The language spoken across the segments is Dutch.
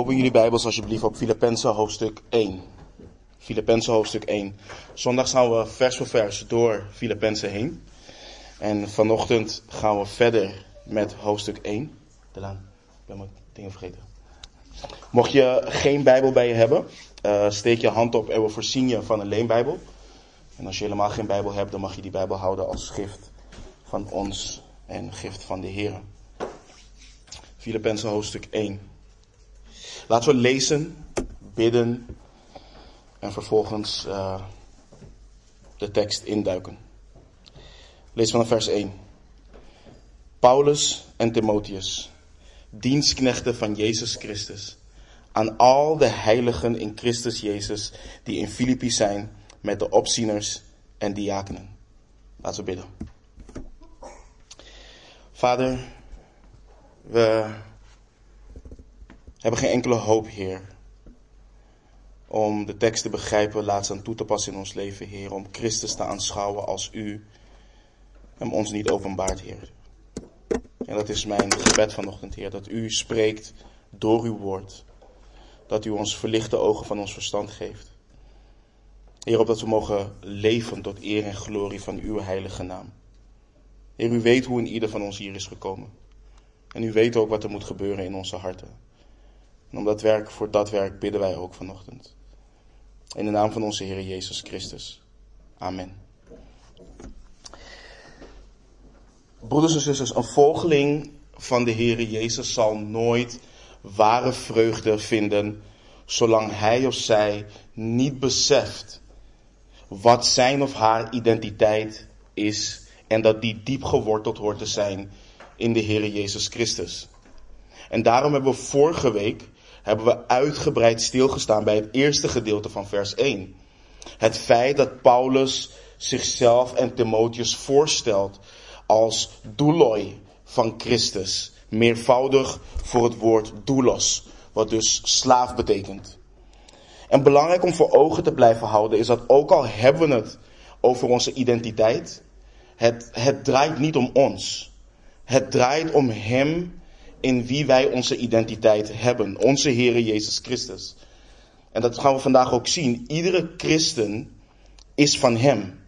Open jullie Bijbels alsjeblieft op Filippenzen hoofdstuk 1. Filippenzen hoofdstuk 1. Zondag gaan we vers voor vers door Filippenzen heen. En vanochtend gaan we verder met hoofdstuk 1. Delaan, ik ben mijn dingen vergeten. Mocht je geen Bijbel bij je hebben, uh, steek je hand op en we voorzien je van een leenbijbel. En als je helemaal geen Bijbel hebt, dan mag je die Bijbel houden als gift van ons en gift van de Heer. Filippenzen hoofdstuk 1. Laten we lezen, bidden en vervolgens uh, de tekst induiken. Lees vanaf vers 1. Paulus en Timotheus, dienstknechten van Jezus Christus, aan al de heiligen in Christus Jezus die in Filippi zijn met de opzieners en diakenen. Laten we bidden. Vader, we hebben geen enkele hoop, Heer, om de tekst te begrijpen, laat ze aan toe te passen in ons leven, Heer, om Christus te aanschouwen als U hem ons niet openbaart, Heer. En dat is mijn gebed vanochtend, Heer, dat U spreekt door Uw woord, dat U ons verlichte ogen van ons verstand geeft. Heer, opdat we mogen leven tot eer en glorie van Uw heilige naam. Heer, U weet hoe in ieder van ons hier is gekomen. En U weet ook wat er moet gebeuren in onze harten. En om dat werk, voor dat werk bidden wij ook vanochtend. In de naam van onze Heer Jezus Christus. Amen. Broeders en zusters, een volgeling van de Heer Jezus zal nooit ware vreugde vinden zolang hij of zij niet beseft wat zijn of haar identiteit is en dat die diep geworteld hoort te zijn in de Heer Jezus Christus. En daarom hebben we vorige week hebben we uitgebreid stilgestaan bij het eerste gedeelte van vers 1. Het feit dat Paulus zichzelf en Timotheus voorstelt als doeloi van Christus. Meervoudig voor het woord doulos, wat dus slaaf betekent. En belangrijk om voor ogen te blijven houden is dat ook al hebben we het over onze identiteit, het, het draait niet om ons. Het draait om Hem in wie wij onze identiteit hebben. Onze Heere Jezus Christus. En dat gaan we vandaag ook zien. Iedere christen is van Hem.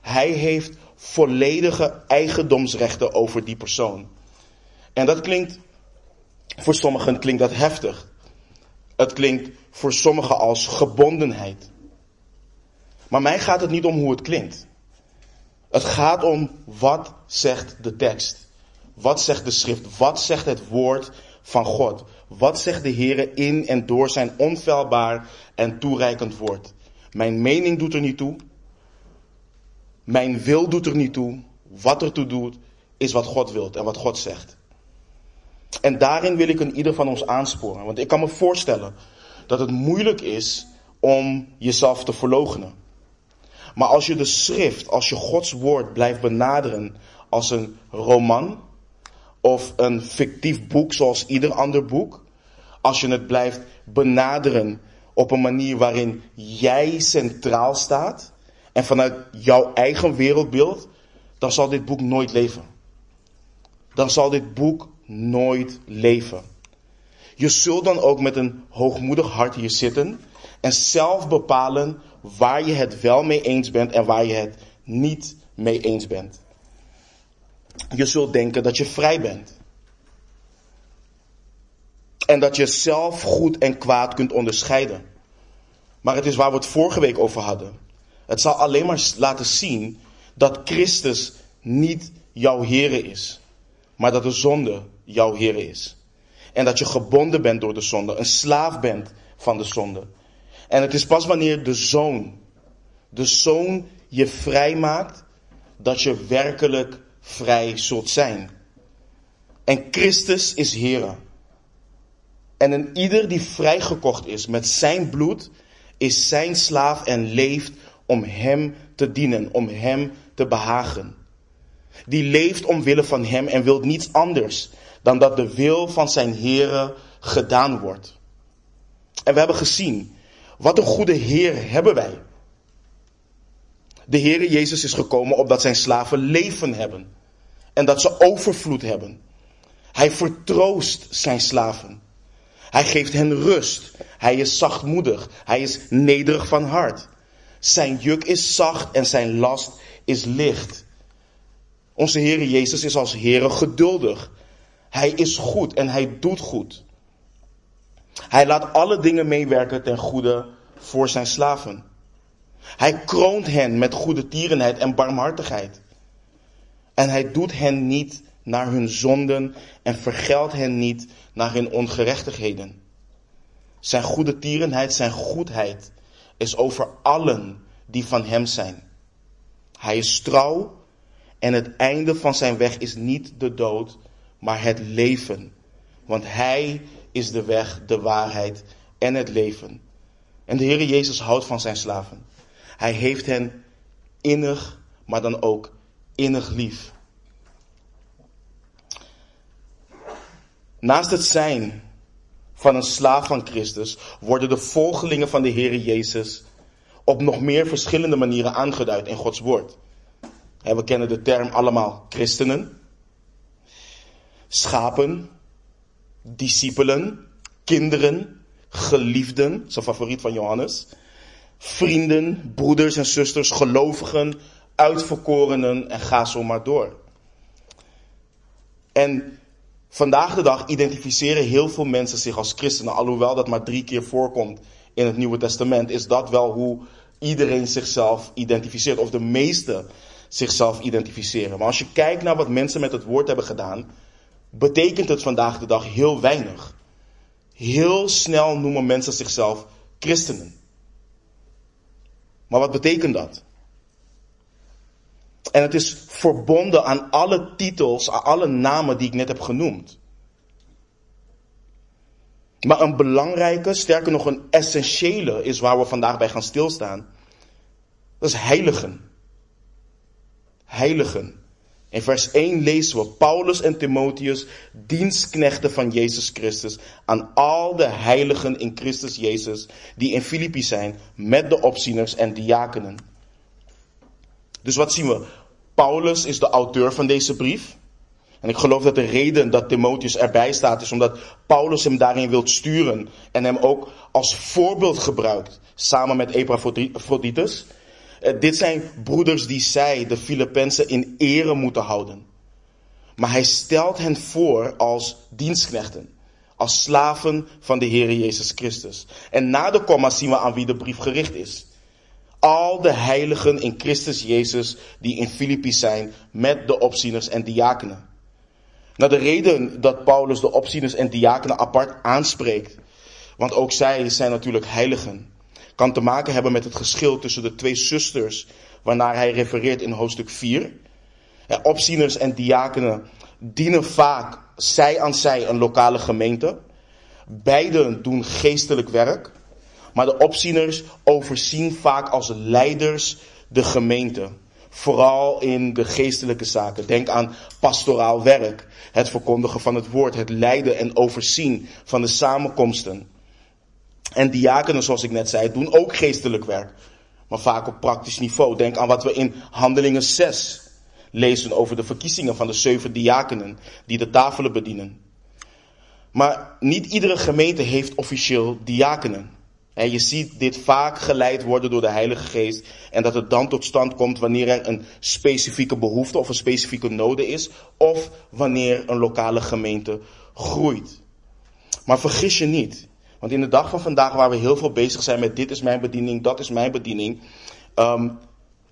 Hij heeft volledige eigendomsrechten over die persoon. En dat klinkt, voor sommigen klinkt dat heftig. Het klinkt voor sommigen als gebondenheid. Maar mij gaat het niet om hoe het klinkt. Het gaat om wat zegt de tekst. Wat zegt de schrift? Wat zegt het woord van God? Wat zegt de Heer in en door zijn onfeilbaar en toereikend woord? Mijn mening doet er niet toe. Mijn wil doet er niet toe. Wat er toe doet, is wat God wilt en wat God zegt. En daarin wil ik een ieder van ons aansporen. Want ik kan me voorstellen dat het moeilijk is om jezelf te verloochenen. Maar als je de schrift, als je Gods woord blijft benaderen als een roman, of een fictief boek zoals ieder ander boek, als je het blijft benaderen op een manier waarin jij centraal staat en vanuit jouw eigen wereldbeeld, dan zal dit boek nooit leven. Dan zal dit boek nooit leven. Je zult dan ook met een hoogmoedig hart hier zitten en zelf bepalen waar je het wel mee eens bent en waar je het niet mee eens bent. Je zult denken dat je vrij bent. En dat je zelf goed en kwaad kunt onderscheiden. Maar het is waar we het vorige week over hadden. Het zal alleen maar laten zien dat Christus niet jouw Here is. Maar dat de zonde jouw Here is. En dat je gebonden bent door de zonde. Een slaaf bent van de zonde. En het is pas wanneer de zoon, de zoon je vrij maakt, dat je werkelijk vrij zult zijn. En Christus is Heer. En een ieder die vrijgekocht is met zijn bloed, is zijn slaaf en leeft om hem te dienen, om hem te behagen. Die leeft omwille van hem en wil niets anders dan dat de wil van zijn Heere gedaan wordt. En we hebben gezien, wat een goede Heer hebben wij. De Heere Jezus is gekomen opdat zijn slaven leven hebben en dat ze overvloed hebben. Hij vertroost zijn slaven. Hij geeft hen rust. Hij is zachtmoedig. Hij is nederig van hart. Zijn juk is zacht en zijn last is licht. Onze Heer Jezus is als Heer geduldig. Hij is goed en hij doet goed. Hij laat alle dingen meewerken ten goede voor zijn slaven. Hij kroont hen met goede tierenheid en barmhartigheid. En hij doet hen niet naar hun zonden en vergeldt hen niet naar hun ongerechtigheden. Zijn goede tierenheid, zijn goedheid is over allen die van hem zijn. Hij is trouw en het einde van zijn weg is niet de dood, maar het leven. Want hij is de weg, de waarheid en het leven. En de Heere Jezus houdt van zijn slaven. Hij heeft hen innig, maar dan ook innig lief. Naast het zijn van een slaaf van Christus worden de volgelingen van de Heere Jezus op nog meer verschillende manieren aangeduid in Gods woord. We kennen de term allemaal christenen, schapen, discipelen, kinderen, geliefden, zijn favoriet van Johannes, vrienden, broeders en zusters, gelovigen, uitverkorenen en ga zo maar door. En vandaag de dag identificeren heel veel mensen zich als christenen, alhoewel dat maar drie keer voorkomt in het Nieuwe Testament, is dat wel hoe iedereen zichzelf identificeert, of de meeste zichzelf identificeren. Maar als je kijkt naar wat mensen met het woord hebben gedaan, betekent het vandaag de dag heel weinig. Heel snel noemen mensen zichzelf christenen. Maar wat betekent dat? En het is verbonden aan alle titels, aan alle namen die ik net heb genoemd. Maar een belangrijke, sterker nog een essentiële, is waar we vandaag bij gaan stilstaan. Dat is heiligen. Heiligen. In vers 1 lezen we Paulus en Timotheus, dienstknechten van Jezus Christus, aan al de heiligen in Christus Jezus, die in Filippi zijn, met de opzieners en diakenen. Dus wat zien we? Paulus is de auteur van deze brief. En ik geloof dat de reden dat Timotheus erbij staat is omdat Paulus hem daarin wilt sturen en hem ook als voorbeeld gebruikt, samen met Epaphroditus. Eh, dit zijn broeders die zij, de Filippenzen, in ere moeten houden. Maar hij stelt hen voor als dienstknechten, als slaven van de Heer Jezus Christus. En na de komma zien we aan wie de brief gericht is. Al de heiligen in Christus Jezus die in Filippi zijn met de opzieners en diakenen. Nou, de reden dat Paulus de opzieners en diakenen apart aanspreekt, want ook zij zijn natuurlijk heiligen, kan te maken hebben met het geschil tussen de twee zusters, waarnaar hij refereert in hoofdstuk 4. Ja, opzieners en diakenen dienen vaak zij aan zij een lokale gemeente. Beiden doen geestelijk werk, maar de opzieners overzien vaak als leiders de gemeente. Vooral in de geestelijke zaken. Denk aan pastoraal werk, het verkondigen van het woord, het leiden en overzien van de samenkomsten. En diakenen, zoals ik net zei, doen ook geestelijk werk. Maar vaak op praktisch niveau. Denk aan wat we in Handelingen 6 lezen over de verkiezingen van de zeven diakenen die de tafelen bedienen. Maar niet iedere gemeente heeft officieel diakenen. En je ziet dit vaak geleid worden door de Heilige Geest. En dat het dan tot stand komt wanneer er een specifieke behoefte of een specifieke noden is. Of wanneer een lokale gemeente groeit. Maar vergis je niet. Want in de dag van vandaag waar we heel veel bezig zijn met dit is mijn bediening, dat is mijn bediening. Um,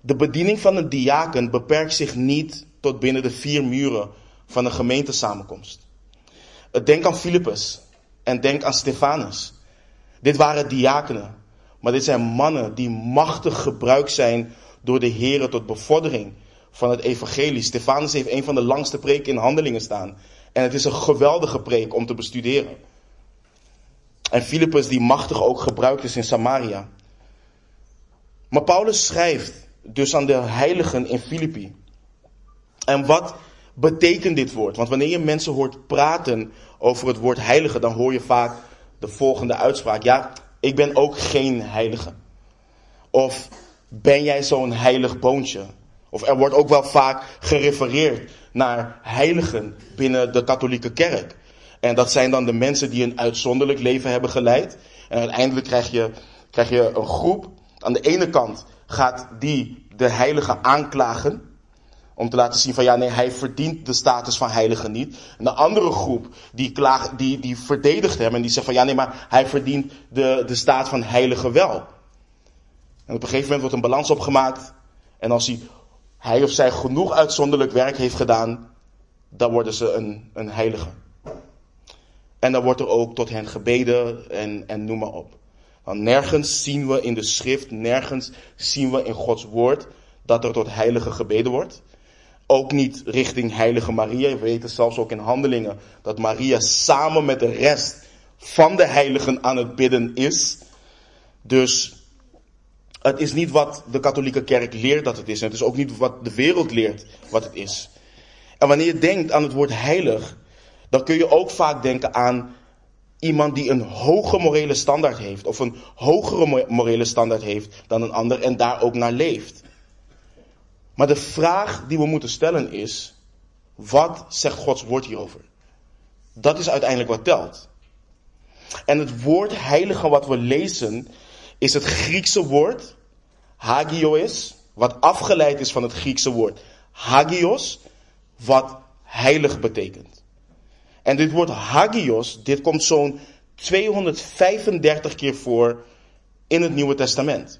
de bediening van een diaken beperkt zich niet tot binnen de vier muren van een gemeentesamenkomst. Denk aan Filippus en denk aan Stefanus. Dit waren diakenen. Maar dit zijn mannen die machtig gebruikt zijn door de Heer tot bevordering van het evangelie. Stefanus heeft een van de langste preken in handelingen staan. En het is een geweldige preek om te bestuderen. En Filippus die machtig ook gebruikt is in Samaria. Maar Paulus schrijft dus aan de heiligen in Filippi. En wat betekent dit woord? Want wanneer je mensen hoort praten over het woord heilige, dan hoor je vaak de volgende uitspraak. Ja, ik ben ook geen heilige. Of ben jij zo'n heilig boontje? Of er wordt ook wel vaak gerefereerd naar heiligen binnen de katholieke kerk. En dat zijn dan de mensen die een uitzonderlijk leven hebben geleid. En uiteindelijk krijg je, krijg je een groep. Aan de ene kant gaat die de heilige aanklagen. Om te laten zien van ja, nee, hij verdient de status van heilige niet. En de andere groep die, die, die verdedigt hem en die zegt van ja, nee, maar hij verdient de, de staat van heilige wel. En op een gegeven moment wordt een balans opgemaakt. En als hij, hij of zij genoeg uitzonderlijk werk heeft gedaan, dan worden ze een, een heilige. En dan wordt er ook tot hen gebeden en, en noem maar op. Want nergens zien we in de schrift, nergens zien we in Gods woord dat er tot heilige gebeden wordt. Ook niet richting heilige Maria. We weten zelfs ook in handelingen dat Maria samen met de rest van de heiligen aan het bidden is. Dus het is niet wat de katholieke kerk leert dat het is. En het is ook niet wat de wereld leert wat het is. En wanneer je denkt aan het woord heilig, dan kun je ook vaak denken aan iemand die een hoge morele standaard heeft. Of een hogere morele standaard heeft dan een ander en daar ook naar leeft. Maar de vraag die we moeten stellen is, wat zegt Gods woord hierover? Dat is uiteindelijk wat telt. En het woord heilige wat we lezen is het Griekse woord hagios, wat afgeleid is van het Griekse woord hagios, wat heilig betekent. En dit woord hagios, dit komt zo'n 235 keer voor in het Nieuwe Testament.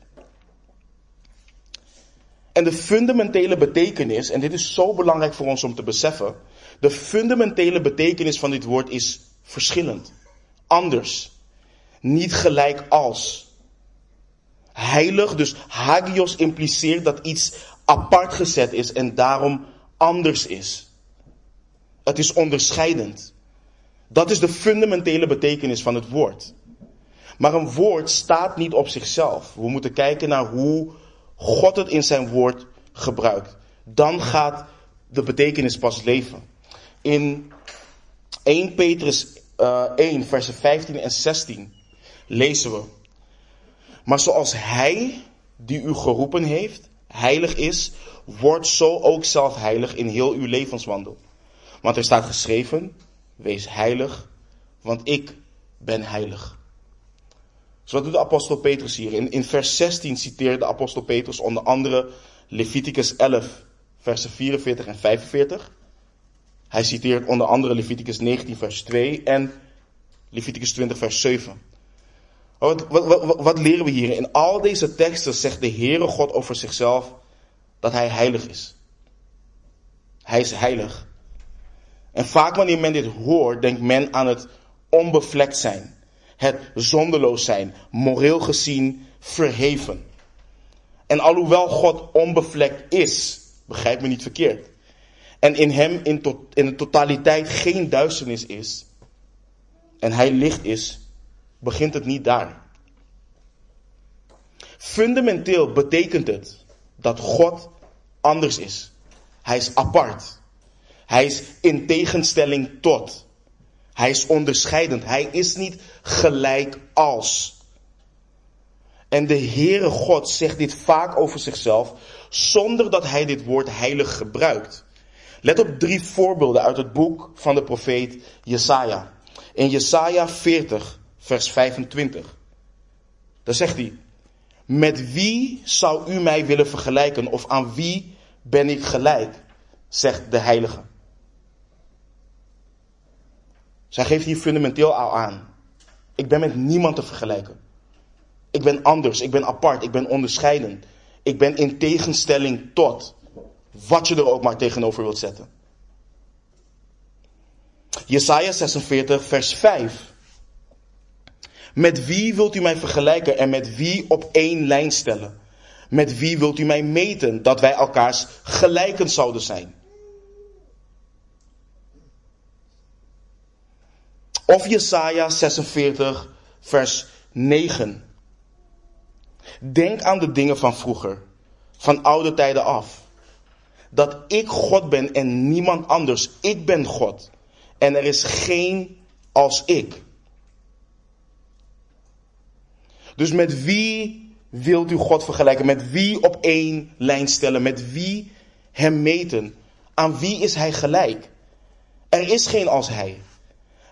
En de fundamentele betekenis, en dit is zo belangrijk voor ons om te beseffen, de fundamentele betekenis van dit woord is verschillend, anders, niet gelijk als. Heilig, dus hagios impliceert dat iets apart gezet is en daarom anders is. Het is onderscheidend. Dat is de fundamentele betekenis van het woord. Maar een woord staat niet op zichzelf. We moeten kijken naar hoe God het in zijn woord gebruikt. Dan gaat de betekenis pas leven. In 1 Petrus uh, 1, versen 15 en 16 lezen we. Maar zoals Hij die u geroepen heeft, heilig is, wordt zo ook zelf heilig in heel uw levenswandel. Want er staat geschreven, wees heilig, want ik ben heilig. Dus wat doet de apostel Petrus hier? In, in vers 16 citeert de apostel Petrus onder andere Leviticus 11, versen 44 en 45. Hij citeert onder andere Leviticus 19, vers 2 en Leviticus 20, vers 7. Wat, wat, wat, wat, leren we hier? In al deze teksten zegt de Heere God over zichzelf dat Hij heilig is. Hij is heilig. En vaak wanneer men dit hoort, denkt men aan het onbevlekt zijn. Het zonderloos zijn, moreel gezien verheven. En alhoewel God onbevlekt is, begrijp me niet verkeerd. En in hem in, to in de totaliteit geen duisternis is. En hij licht is, begint het niet daar. Fundamenteel betekent het dat God anders is. Hij is apart. Hij is in tegenstelling tot. Hij is onderscheidend. Hij is niet gelijk als. En de Heere God zegt dit vaak over zichzelf, zonder dat hij dit woord heilig gebruikt. Let op drie voorbeelden uit het boek van de profeet Jesaja. In Jesaja 40, vers 25. Daar zegt hij, met wie zou u mij willen vergelijken of aan wie ben ik gelijk, zegt de heilige. Zij geeft hier fundamenteel al aan. Ik ben met niemand te vergelijken. Ik ben anders, ik ben apart, ik ben onderscheiden. Ik ben in tegenstelling tot wat je er ook maar tegenover wilt zetten. Jesaja 46, vers 5. Met wie wilt u mij vergelijken en met wie op één lijn stellen? Met wie wilt u mij meten dat wij elkaars gelijken zouden zijn? Of Jesaja 46, vers 9. Denk aan de dingen van vroeger, van oude tijden af. Dat ik God ben en niemand anders. Ik ben God. En er is geen als ik. Dus met wie wilt u God vergelijken? Met wie op één lijn stellen? Met wie hem meten? Aan wie is hij gelijk? Er is geen als hij.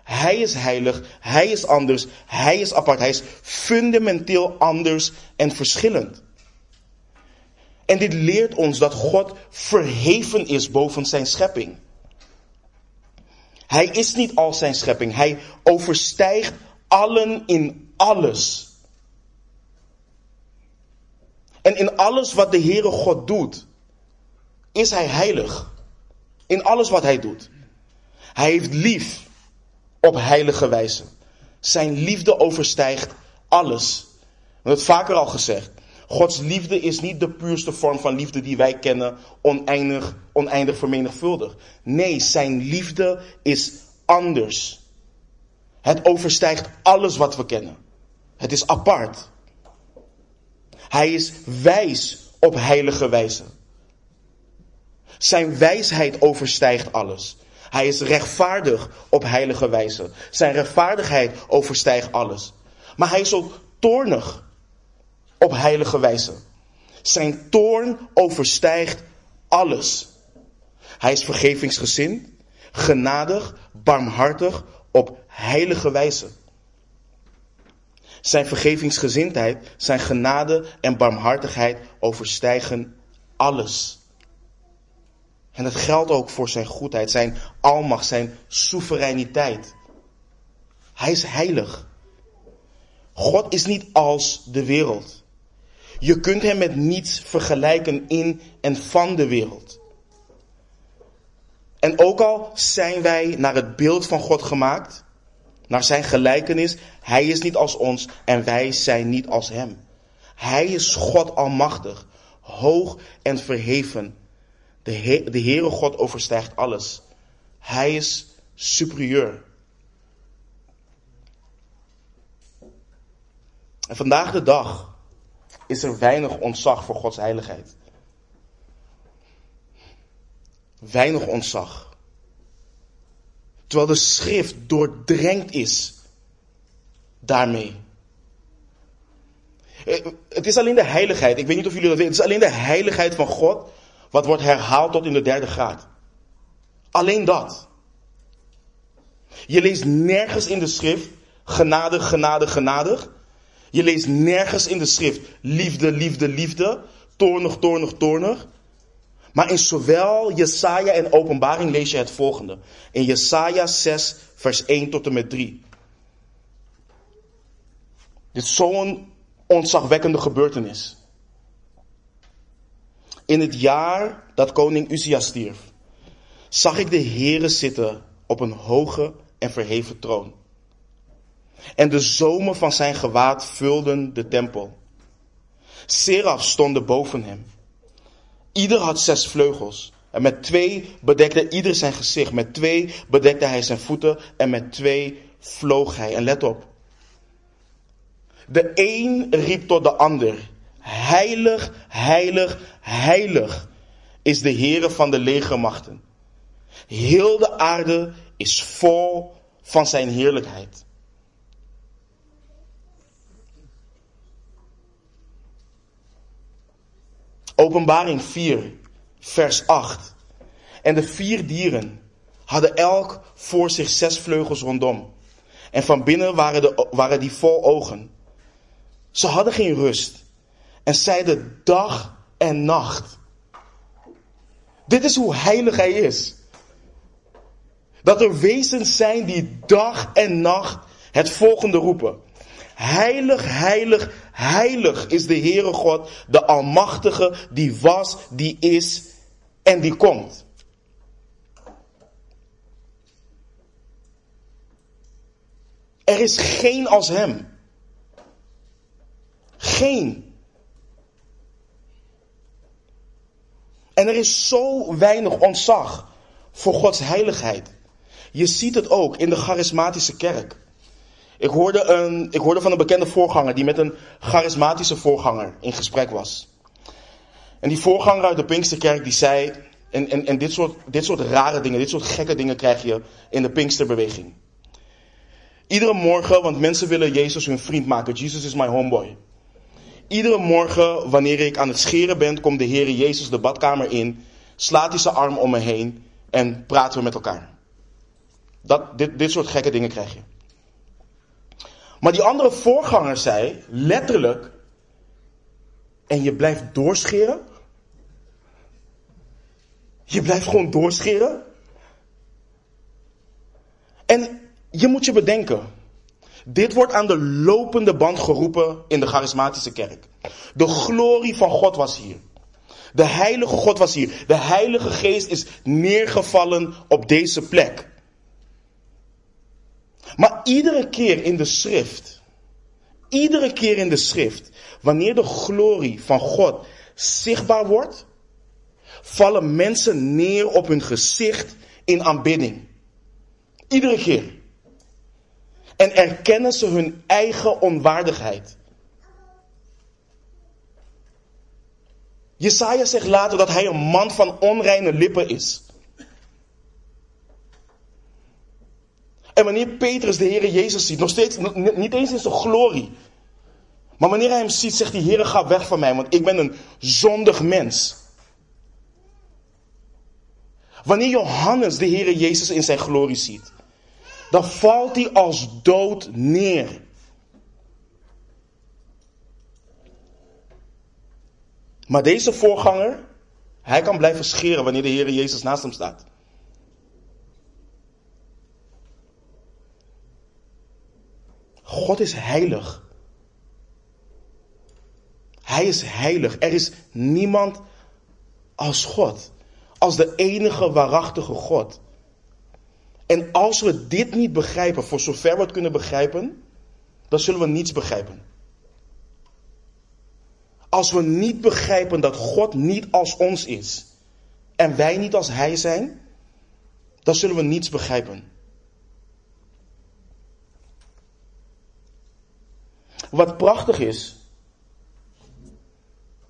Hij is heilig, hij is anders, hij is apart, hij is fundamenteel anders en verschillend. En dit leert ons dat God verheven is boven zijn schepping. Hij is niet al zijn schepping, hij overstijgt allen in alles. En in alles wat de Heere God doet, is hij heilig. In alles wat hij doet. Hij heeft lief op heilige wijze. Zijn liefde overstijgt alles. We hebben het vaker al gezegd. Gods liefde is niet de puurste vorm van liefde die wij kennen, oneindig, oneindig vermenigvuldig. Nee, zijn liefde is anders. Het overstijgt alles wat we kennen. Het is apart. Hij is wijs op heilige wijze. Zijn wijsheid overstijgt alles. Hij is rechtvaardig op heilige wijze. Zijn rechtvaardigheid overstijgt alles. Maar hij is ook toornig op heilige wijze. Zijn toorn overstijgt alles. Hij is vergevingsgezind, genadig, barmhartig op heilige wijze. Zijn vergevingsgezindheid, zijn genade en barmhartigheid overstijgen alles. En dat geldt ook voor zijn goedheid, zijn almacht, zijn soevereiniteit. Hij is heilig. God is niet als de wereld. Je kunt hem met niets vergelijken in en van de wereld. En ook al zijn wij naar het beeld van God gemaakt, naar zijn gelijkenis, hij is niet als ons en wij zijn niet als hem. Hij is God almachtig, hoog en verheven. De, de Heere God overstijgt alles. Hij is superieur. En vandaag de dag is er weinig ontzag voor Gods heiligheid. Weinig ontzag. Terwijl de schrift doordrenkt is daarmee. Eh, het is alleen de heiligheid. Ik weet niet of jullie dat weten. Het is alleen de heiligheid van God wat wordt herhaald tot in de derde graad. Alleen dat. Je leest nergens in de schrift genadig, genadig, genadig. Je leest nergens in de schrift liefde, liefde, liefde. Toornig, toornig, toornig. Maar in zowel Jesaja en Openbaring lees je het volgende. In Jesaja 6, vers 1 tot en met 3. Dit is zo'n ontzagwekkende gebeurtenis. In het jaar dat koning Uzia stierf, zag ik de Heere zitten op een hoge en verheven troon. En de zomen van zijn gewaad vulden de tempel. Seraf stonden boven hem. Ieder had zes vleugels. En met twee bedekte ieder zijn gezicht. Met twee bedekte hij zijn voeten. En met twee vloog hij. En let op. De een riep tot de ander. Heilig, heilig, heilig is de Heere van de legermachten. Heel de aarde is vol van zijn heerlijkheid. Openbaring 4, vers 8. En de vier dieren hadden elk voor zich zes vleugels rondom. En van binnen waren, de, waren die vol ogen. Ze hadden geen rust. En zeiden dag en nacht. Dit is hoe heilig hij is. Dat er wezens zijn die dag en nacht het volgende roepen. Heilig, heilig, heilig is de Heere God, de Almachtige, die was, die is en die komt. Er is geen als Hem. Geen. En er is zo weinig ontzag voor Gods heiligheid. Je ziet het ook in de charismatische kerk. Ik hoorde, een, ik hoorde van een bekende voorganger die met een charismatische voorganger in gesprek was. En die voorganger uit de Pinksterkerk die zei, en, en, en dit, soort, dit soort rare dingen, dit soort gekke dingen krijg je in de Pinksterbeweging. Iedere morgen, want mensen willen Jezus hun vriend maken. Jesus is my homeboy. Iedere morgen, wanneer ik aan het scheren ben, komt de Heer Jezus de badkamer in, slaat hij zijn arm om me heen en praten we met elkaar. Dat, dit, dit soort gekke dingen krijg je. Maar die andere voorganger zei letterlijk, en je blijft doorscheren? Je blijft gewoon doorscheren? En je moet je bedenken, dit wordt aan de lopende band geroepen in de charismatische kerk. De glorie van God was hier. De heilige God was hier. De heilige geest is neergevallen op deze plek. Maar iedere keer in de schrift, iedere keer in de schrift, wanneer de glorie van God zichtbaar wordt, vallen mensen neer op hun gezicht in aanbidding. Iedere keer. En erkennen ze hun eigen onwaardigheid. Jesaja zegt later dat hij een man van onreine lippen is. En wanneer Petrus de Heer Jezus ziet, nog steeds, niet eens in zijn glorie. Maar wanneer hij hem ziet, zegt hij, Heer, ga weg van mij, want ik ben een zondig mens. Wanneer Johannes de Heer Jezus in zijn glorie ziet, dan valt hij als dood neer. Maar deze voorganger, hij kan blijven scheren wanneer de Heer Jezus naast hem staat. God is heilig. Hij is heilig. Er is niemand als God. Als de enige waarachtige God. En als we dit niet begrijpen, voor zover we het kunnen begrijpen, dan zullen we niets begrijpen. Als we niet begrijpen dat God niet als ons is en wij niet als Hij zijn, dan zullen we niets begrijpen. Wat prachtig is,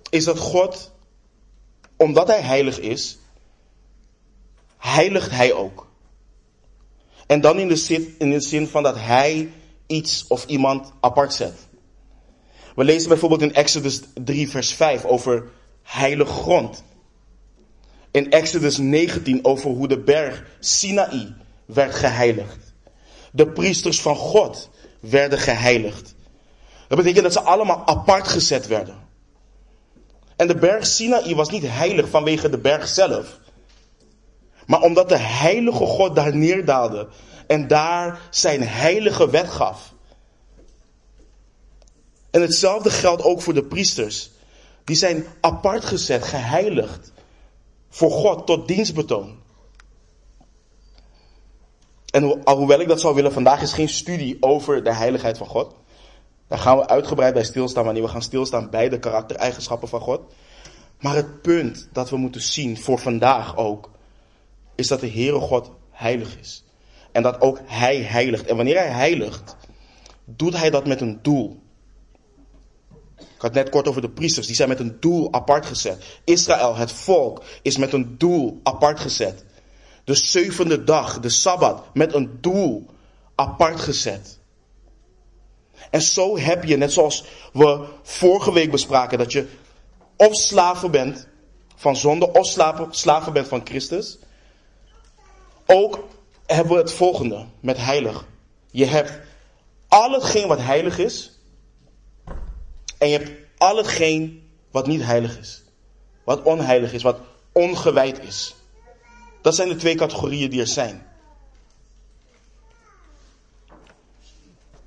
is dat God, omdat Hij heilig is, heiligt Hij ook. En dan in de, zin, in de zin van dat Hij iets of iemand apart zet. We lezen bijvoorbeeld in Exodus 3, vers 5 over heilige grond. In Exodus 19 over hoe de berg Sinaï werd geheiligd. De priesters van God werden geheiligd. Dat betekent dat ze allemaal apart gezet werden. En de berg Sinaï was niet heilig vanwege de berg zelf. Maar omdat de heilige God daar neerdaalde en daar zijn heilige wet gaf. En hetzelfde geldt ook voor de priesters. Die zijn apart gezet, geheiligd voor God tot dienstbetoon. En alhoewel ik dat zou willen, vandaag is geen studie over de heiligheid van God. Daar gaan we uitgebreid bij stilstaan wanneer we gaan stilstaan bij de karaktereigenschappen van God. Maar het punt dat we moeten zien voor vandaag ook, is dat de Heere God heilig is. En dat ook Hij heiligt. En wanneer Hij heiligt, doet Hij dat met een doel. Ik had net kort over de priesters, die zijn met een doel apart gezet. Israël, het volk, is met een doel apart gezet. De zevende dag, de Sabbat, met een doel apart gezet. En zo heb je, net zoals we vorige week bespraken, dat je of slaven bent van zonde, of slaven, slaven bent van Christus. Ook hebben we het volgende met heilig. Je hebt al hetgeen wat heilig is, en je hebt al hetgeen wat niet heilig is. Wat onheilig is, wat ongewijd is. Dat zijn de twee categorieën die er zijn.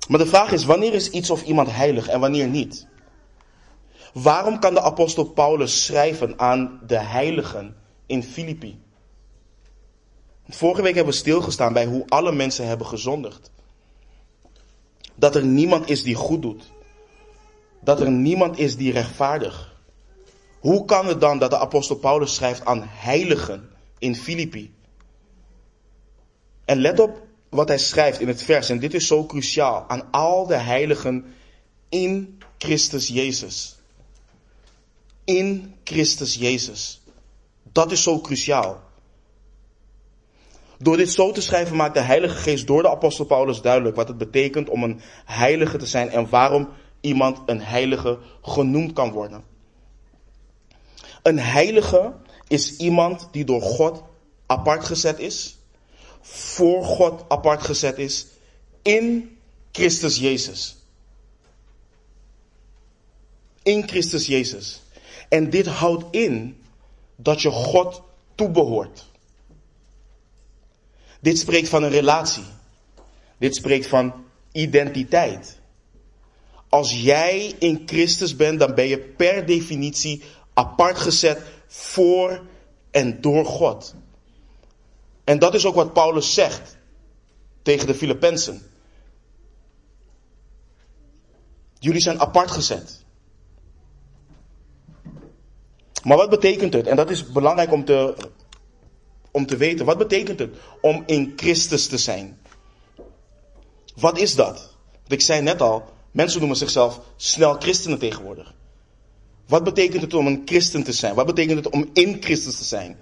Maar de vraag is, wanneer is iets of iemand heilig en wanneer niet? Waarom kan de apostel Paulus schrijven aan de heiligen in Filippi? Vorige week hebben we stilgestaan bij hoe alle mensen hebben gezondigd. Dat er niemand is die goed doet dat er niemand is die rechtvaardig. Hoe kan het dan dat de apostel Paulus schrijft aan heiligen in Filippi? En let op wat hij schrijft in het vers, en dit is zo cruciaal, aan al de heiligen in Christus Jezus. In Christus Jezus. Dat is zo cruciaal. Door dit zo te schrijven maakt de Heilige Geest door de apostel Paulus duidelijk wat het betekent om een heilige te zijn en waarom iemand een heilige genoemd kan worden. Een heilige is iemand die door God apart gezet is, voor God apart gezet is in Christus Jezus. In Christus Jezus. En dit houdt in dat je God toebehoort. Dit spreekt van een relatie. Dit spreekt van identiteit. Als jij in Christus bent, dan ben je per definitie apart gezet voor en door God. En dat is ook wat Paulus zegt tegen de Filippenzen. Jullie zijn apart gezet. Maar wat betekent het? En dat is belangrijk om te, om te weten. Wat betekent het om in Christus te zijn? Wat is dat? Want ik zei net al, mensen noemen zichzelf snel christenen tegenwoordig. Wat betekent het om een christen te zijn? Wat betekent het om in Christus te zijn?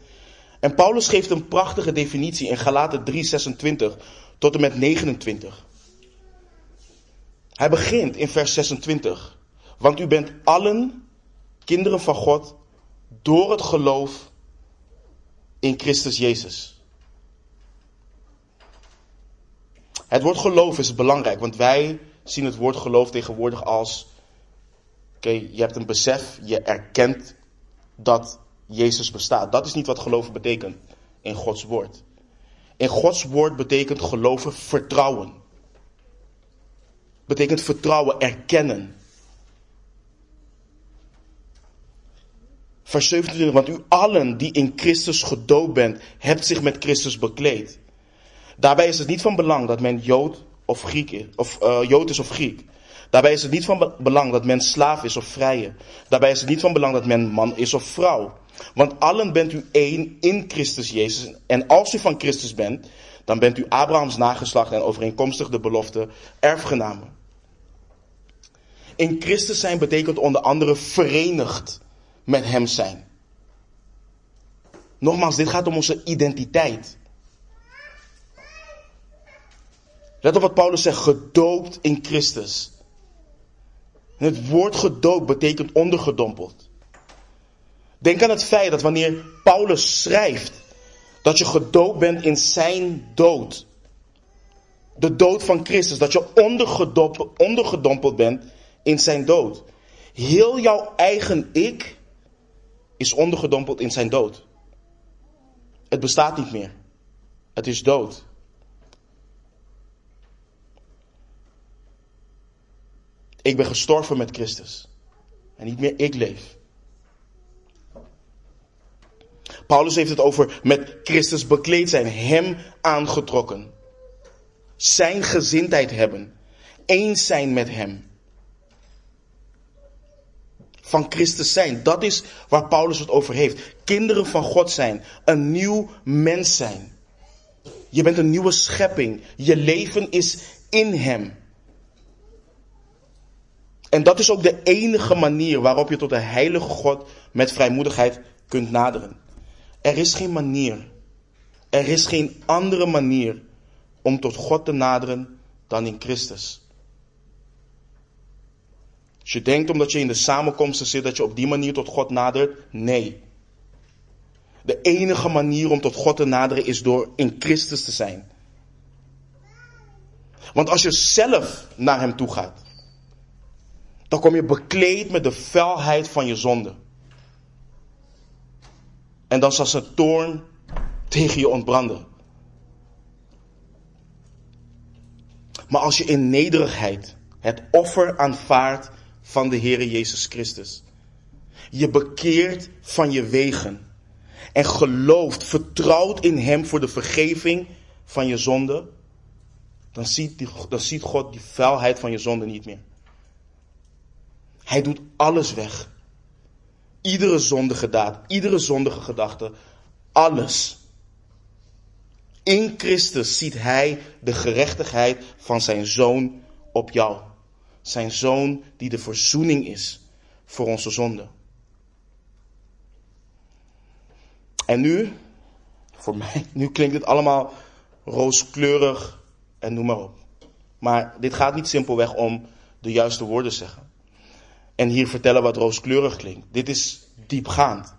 En Paulus geeft een prachtige definitie in Galaten 3:26 tot en met 29. Hij begint in vers 26. Want u bent allen kinderen van God door het geloof in Christus Jezus. Het woord geloof is belangrijk, want wij zien het woord geloof tegenwoordig als, oké, je hebt een besef, je erkent dat Jezus bestaat. Dat is niet wat geloven betekent in Gods woord. In Gods woord betekent geloven vertrouwen. Betekent vertrouwen, erkennen. Vers 27, want u allen die in Christus gedoopt bent, hebt zich met Christus bekleed. Daarbij is het niet van belang dat men Jood of Griek is, of uh, Jood is of Griek. Daarbij is het niet van belang dat men slaaf is of vrije. Daarbij is het niet van belang dat men man is of vrouw. Want allen bent u één in Christus Jezus. En als u van Christus bent, dan bent u Abrahams nageslacht en overeenkomstig de belofte erfgenamen. In Christus zijn betekent onder andere verenigd met Hem zijn. Nogmaals, dit gaat om onze identiteit. Let op wat Paulus zegt, gedoopt in Christus. het woord gedoopt betekent ondergedompeld. Denk aan het feit dat wanneer Paulus schrijft dat je gedoopt bent in zijn dood. De dood van Christus, dat je ondergedompeld, ondergedompeld bent in zijn dood. Heel jouw eigen ik is ondergedompeld in zijn dood. Het bestaat niet meer. Het is dood. Ik ben gestorven met Christus. En niet meer ik leef. Paulus heeft het over met Christus bekleed zijn, hem aangetrokken. Zijn gezindheid hebben. Eens zijn met hem. Van Christus zijn. Dat is waar Paulus het over heeft. Kinderen van God zijn. Een nieuw mens zijn. Je bent een nieuwe schepping. Je leven is in hem. En dat is ook de enige manier waarop je tot de heilige God met vrijmoedigheid kunt naderen. Er is geen manier, er is geen andere manier om tot God te naderen dan in Christus. Als je denkt omdat je in de samenkomsten zit dat je op die manier tot God nadert, nee. De enige manier om tot God te naderen is door in Christus te zijn. Want als je zelf naar Hem toe gaat, dan kom je bekleed met de vuilheid van je zonde. En dan zal zijn toorn tegen je ontbranden. Maar als je in nederigheid het offer aanvaardt van de Heere Jezus Christus, je bekeert van je wegen en gelooft, vertrouwt in Hem voor de vergeving van je zonde, dan ziet, dan ziet God die vuilheid van je zonde niet meer. Hij doet alles weg. Iedere zondige daad, iedere zondige gedachte, alles. In Christus ziet Hij de gerechtigheid van Zijn Zoon op jou. Zijn Zoon die de verzoening is voor onze zonde. En nu, voor mij, nu klinkt het allemaal rooskleurig en noem maar op. Maar dit gaat niet simpelweg om de juiste woorden zeggen en hier vertellen wat rooskleurig klinkt. Dit is diepgaand.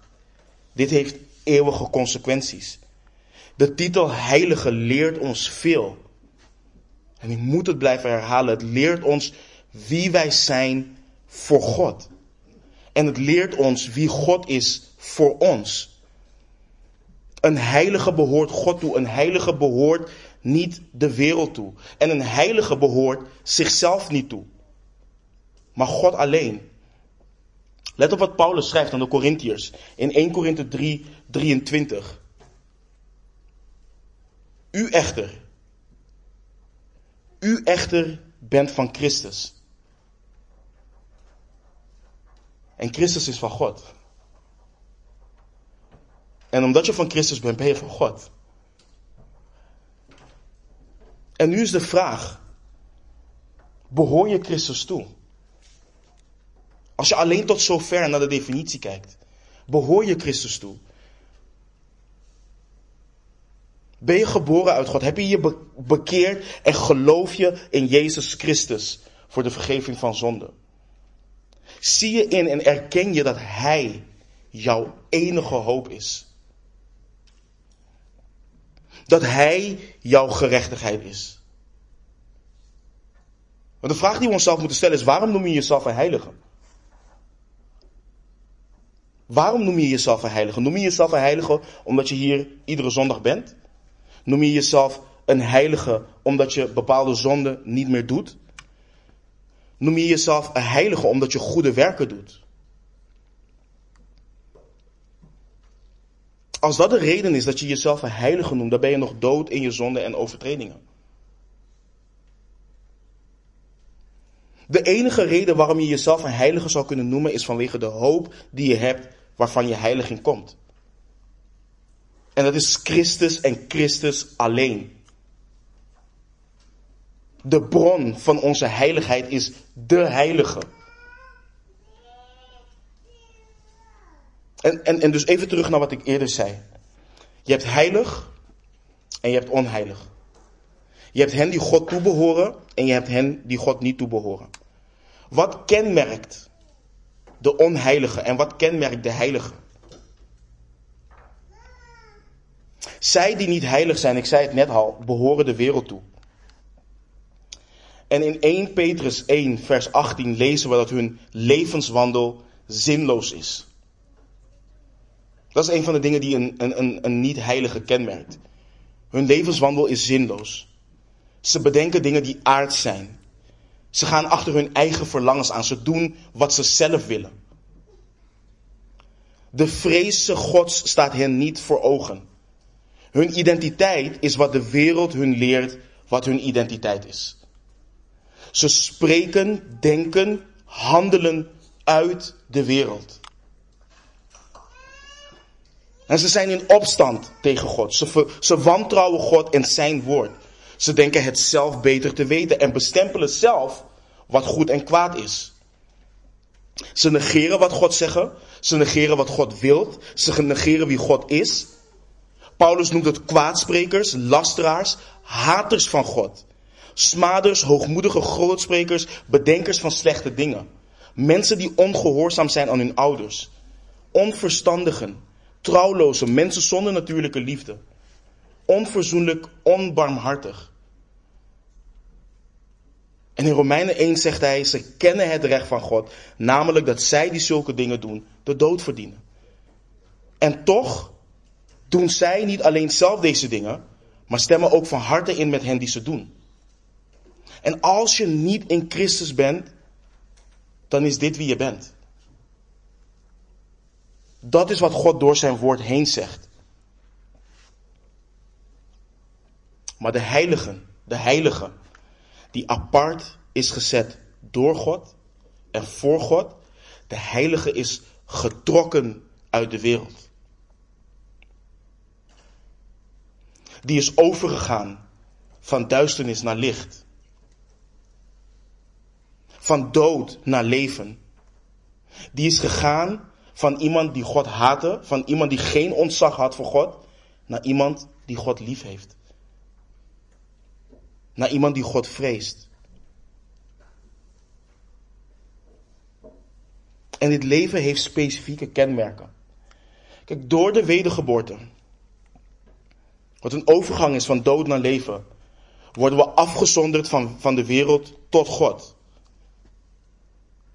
Dit heeft eeuwige consequenties. De titel heilige leert ons veel. En ik moet het blijven herhalen. Het leert ons wie wij zijn voor God. En het leert ons wie God is voor ons. Een heilige behoort God toe. Een heilige behoort niet de wereld toe. En een heilige behoort zichzelf niet toe. Maar God alleen. Let op wat Paulus schrijft aan de Corinthiërs in 1 Korinthe 3, 23. U echter, u echter bent van Christus. En Christus is van God. En omdat je van Christus bent, ben je van God. En nu is de vraag: behoor je Christus toe? Als je alleen tot zover naar de definitie kijkt, behoor je Christus toe? Ben je geboren uit God? Heb je je bekeerd en geloof je in Jezus Christus voor de vergeving van zonde? Zie je in en erken je dat Hij jouw enige hoop is? Dat Hij jouw gerechtigheid is? Want de vraag die we onszelf moeten stellen is: waarom noem je jezelf een heilige? Waarom noem je jezelf een heilige? Noem je jezelf een heilige omdat je hier iedere zondag bent? Noem je jezelf een heilige omdat je bepaalde zonden niet meer doet? Noem je jezelf een heilige omdat je goede werken doet? Als dat de reden is dat je jezelf een heilige noemt, dan ben je nog dood in je zonden en overtredingen. De enige reden waarom je jezelf een heilige zou kunnen noemen is vanwege de hoop die je hebt waarvan je heiliging komt. En dat is Christus en Christus alleen. De bron van onze heiligheid is de heilige. En, en, en dus even terug naar wat ik eerder zei. Je hebt heilig en je hebt onheilig. Je hebt hen die God toebehoren en je hebt hen die God niet toebehoren. Wat kenmerkt de onheilige en wat kenmerkt de heilige? Zij die niet heilig zijn, ik zei het net al, behoren de wereld toe. En in 1 Petrus 1, vers 18 lezen we dat hun levenswandel zinloos is. Dat is een van de dingen die een, een, een niet-heilige kenmerkt. Hun levenswandel is zinloos. Ze bedenken dingen die aards zijn. Ze gaan achter hun eigen verlangens aan. Ze doen wat ze zelf willen. De vrezen Gods staat hen niet voor ogen. Hun identiteit is wat de wereld hun leert wat hun identiteit is. Ze spreken, denken, handelen uit de wereld. En ze zijn in opstand tegen God. Ze, ze wantrouwen God en zijn woord. Ze denken het zelf beter te weten en bestempelen zelf wat goed en kwaad is. Ze negeren wat God zegt. Ze negeren wat God wil. Ze negeren wie God is. Paulus noemt het kwaadsprekers, lasteraars, haters van God. Smaders, hoogmoedige grootsprekers, bedenkers van slechte dingen. Mensen die ongehoorzaam zijn aan hun ouders. Onverstandigen, trouwloze, mensen zonder natuurlijke liefde. Onverzoenlijk, onbarmhartig. En in Romeinen 1 zegt hij, ze kennen het recht van God, namelijk dat zij die zulke dingen doen, de dood verdienen. En toch doen zij niet alleen zelf deze dingen, maar stemmen ook van harte in met hen die ze doen. En als je niet in Christus bent, dan is dit wie je bent. Dat is wat God door zijn woord heen zegt. Maar de heiligen, de heilige, die apart is gezet door God en voor God, de heilige is getrokken uit de wereld. Die is overgegaan van duisternis naar licht. Van dood naar leven. Die is gegaan van iemand die God haatte, van iemand die geen ontzag had voor God, naar iemand die God lief heeft. Naar iemand die God vreest. En dit leven heeft specifieke kenmerken. Kijk, door de wedergeboorte wat een overgang is van dood naar leven, worden we afgezonderd van, van de wereld tot God.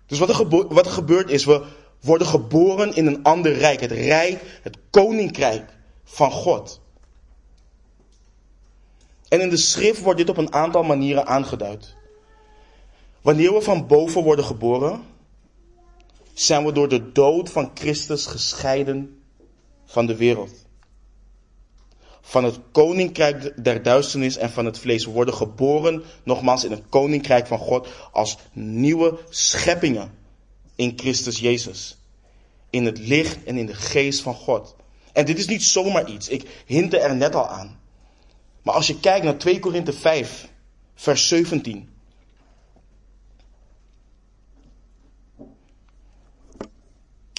Dus wat er, wat er gebeurt is, we worden geboren in een ander rijk, het rijk, het koninkrijk van God. En in de schrift wordt dit op een aantal manieren aangeduid. Wanneer we van boven worden geboren, zijn we door de dood van Christus gescheiden van de wereld. Van het koninkrijk der duisternis en van het vlees. Worden geboren, nogmaals, in het koninkrijk van God als nieuwe scheppingen in Christus Jezus. In het licht en in de geest van God. En dit is niet zomaar iets. Ik hinte er net al aan. Maar als je kijkt naar 2 Korinthe 5, vers 17.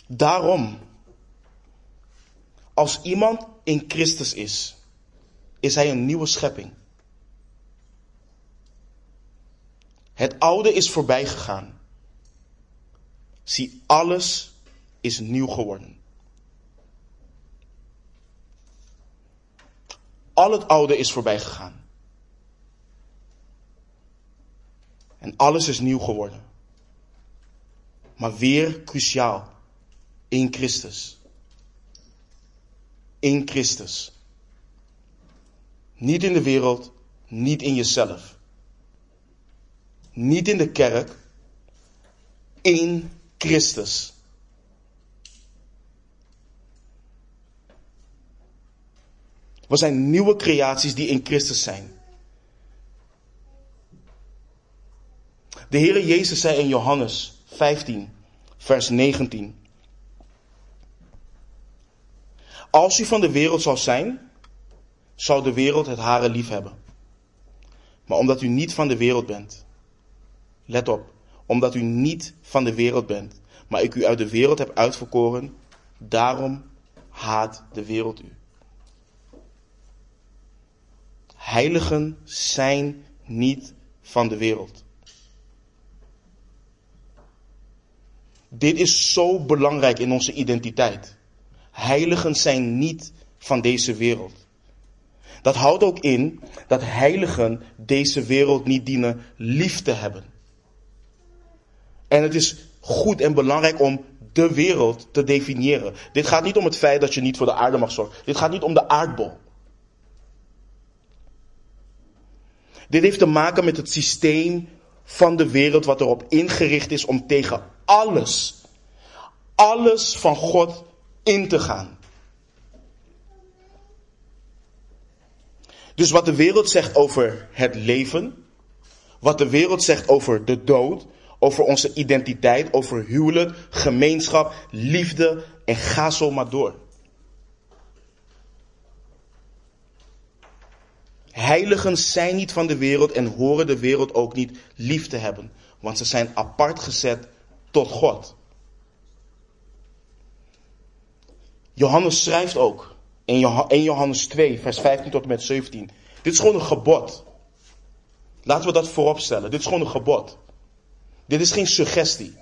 Daarom, als iemand in Christus is, is hij een nieuwe schepping. Het oude is voorbij gegaan. Zie, alles is nieuw geworden. Al het oude is voorbij gegaan. En alles is nieuw geworden. Maar weer cruciaal. In Christus. In Christus. Niet in de wereld, niet in jezelf. Niet in de kerk. In Christus. We zijn nieuwe creaties die in Christus zijn. De Heere Jezus zei in Johannes 15, vers 19. Als u van de wereld zou zijn, zou de wereld het hare lief hebben. Maar omdat u niet van de wereld bent, let op, omdat u niet van de wereld bent, maar ik u uit de wereld heb uitverkoren, daarom haat de wereld u. Heiligen zijn niet van de wereld. Dit is zo belangrijk in onze identiteit. Heiligen zijn niet van deze wereld. Dat houdt ook in dat heiligen deze wereld niet dienen lief te hebben. En het is goed en belangrijk om de wereld te definiëren. Dit gaat niet om het feit dat je niet voor de aarde mag zorgen. Dit gaat niet om de aardbol. Dit heeft te maken met het systeem van de wereld wat erop ingericht is om tegen alles, alles van God in te gaan. Dus wat de wereld zegt over het leven, wat de wereld zegt over de dood, over onze identiteit, over huwelijk, gemeenschap, liefde en ga zo maar door. Heiligen zijn niet van de wereld en horen de wereld ook niet lief te hebben, want ze zijn apart gezet tot God. Johannes schrijft ook in Johannes 2, vers 15 tot en met 17. Dit is gewoon een gebod. Laten we dat voorop stellen. Dit is gewoon een gebod. Dit is geen suggestie.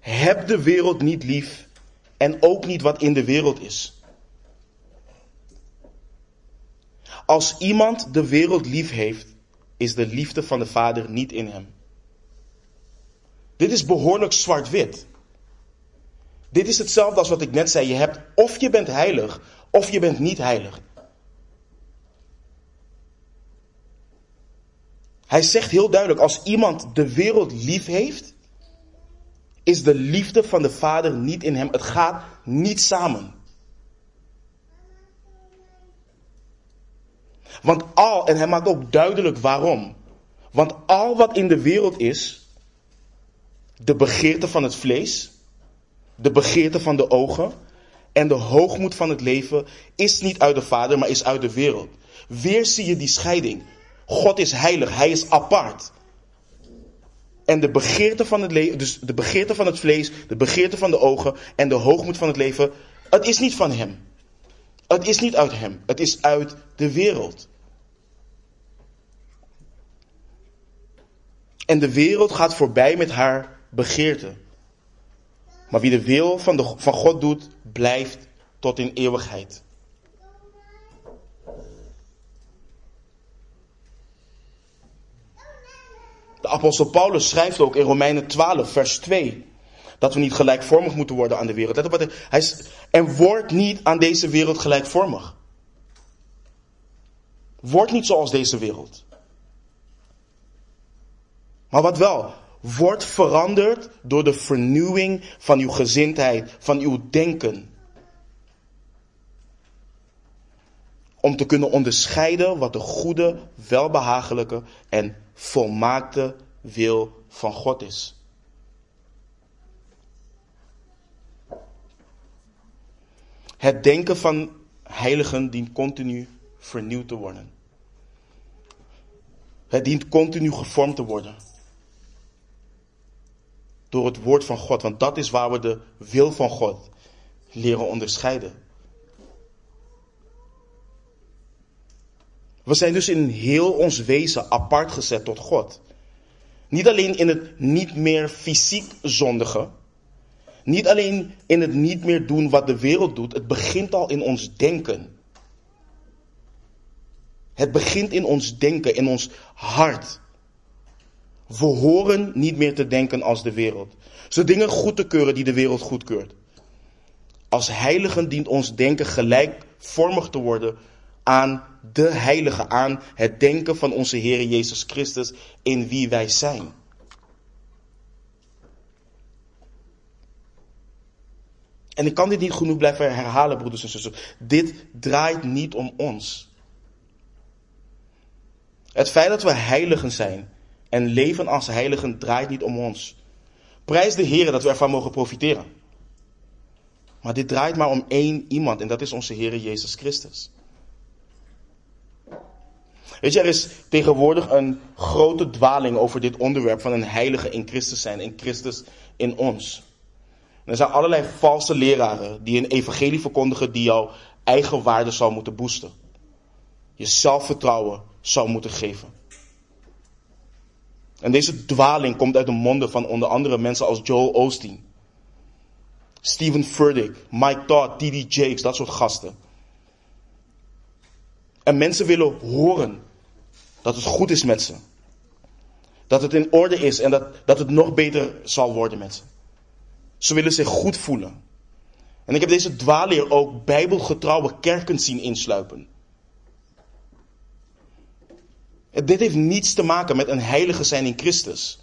Heb de wereld niet lief en ook niet wat in de wereld is. Als iemand de wereld lief heeft, is de liefde van de Vader niet in hem. Dit is behoorlijk zwart-wit. Dit is hetzelfde als wat ik net zei. Je hebt of je bent heilig of je bent niet heilig. Hij zegt heel duidelijk, als iemand de wereld lief heeft, is de liefde van de Vader niet in hem. Het gaat niet samen. Want al, en hij maakt ook duidelijk waarom. Want al wat in de wereld is, de begeerte van het vlees, de begeerte van de ogen en de hoogmoed van het leven, is niet uit de Vader, maar is uit de wereld. Weer zie je die scheiding. God is heilig, hij is apart. En de begeerte van het leven, dus de begeerte van het vlees, de begeerte van de ogen en de hoogmoed van het leven, het is niet van hem. Het is niet uit hem, het is uit de wereld. En de wereld gaat voorbij met haar begeerte. Maar wie de wil van, de, van God doet, blijft tot in eeuwigheid. De apostel Paulus schrijft ook in Romeinen 12, vers 2, dat we niet gelijkvormig moeten worden aan de wereld. Let op wat hij, hij en word niet aan deze wereld gelijkvormig. Word niet zoals deze wereld. Maar wat wel? Word veranderd door de vernieuwing van uw gezindheid, van uw denken. Om te kunnen onderscheiden wat de goede, welbehagelijke en volmaakte wil van God is. Het denken van heiligen dient continu vernieuwd te worden. Het dient continu gevormd te worden. Door het woord van God, want dat is waar we de wil van God leren onderscheiden. We zijn dus in heel ons wezen apart gezet tot God. Niet alleen in het niet meer fysiek zondigen. Niet alleen in het niet meer doen wat de wereld doet. Het begint al in ons denken. Het begint in ons denken, in ons hart. We horen niet meer te denken als de wereld. Ze dingen goed te keuren die de wereld goedkeurt. Als heiligen dient ons denken gelijkvormig te worden aan de heilige, aan het denken van onze Heer Jezus Christus in wie wij zijn. En ik kan dit niet genoeg blijven herhalen, broeders en zusters. Dit draait niet om ons. Het feit dat we heiligen zijn en leven als heiligen draait niet om ons. Prijs de Heer dat we ervan mogen profiteren. Maar dit draait maar om één iemand en dat is onze Heer Jezus Christus. Weet je, er is tegenwoordig een grote dwaling over dit onderwerp van een heilige in Christus zijn, in Christus in ons. er zijn allerlei valse leraren die een evangelie verkondigen die jouw eigen waarde zou moeten boosten. Je zelfvertrouwen zou moeten geven. En deze dwaling komt uit de monden van onder andere mensen als Joel Osteen, Stephen Furtick, Mike Todd, T.D. Jakes, dat soort gasten. En mensen willen horen dat het goed is met ze. Dat het in orde is en dat, dat het nog beter zal worden met ze. Ze willen zich goed voelen. En ik heb deze dwaalleer ook bijbelgetrouwe kerken zien insluipen. Dit heeft niets te maken met een heilige zijn in Christus.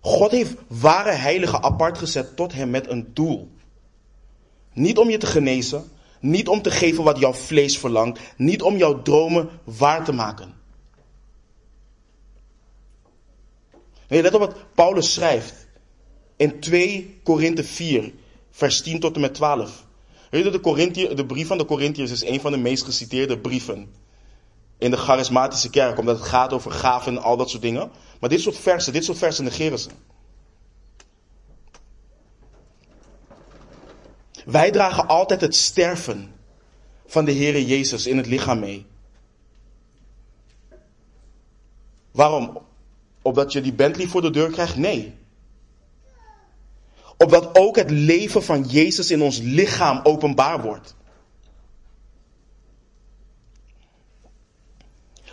God heeft ware heiligen apart gezet tot hem met een doel. Niet om je te genezen, niet om te geven wat jouw vlees verlangt, niet om jouw dromen waar te maken. Nee, let op wat Paulus schrijft in 2 Korinthe 4, vers 10 tot en met 12. Weet je, de, de brief van de Corinthiërs is een van de meest geciteerde brieven in de charismatische kerk, omdat het gaat over gaven en al dat soort dingen. Maar dit soort versen, dit soort versen negeren ze. Wij dragen altijd het sterven van de Heere Jezus in het lichaam mee. Waarom? Opdat je die Bentley voor de deur krijgt? Nee. Opdat ook het leven van Jezus in ons lichaam openbaar wordt.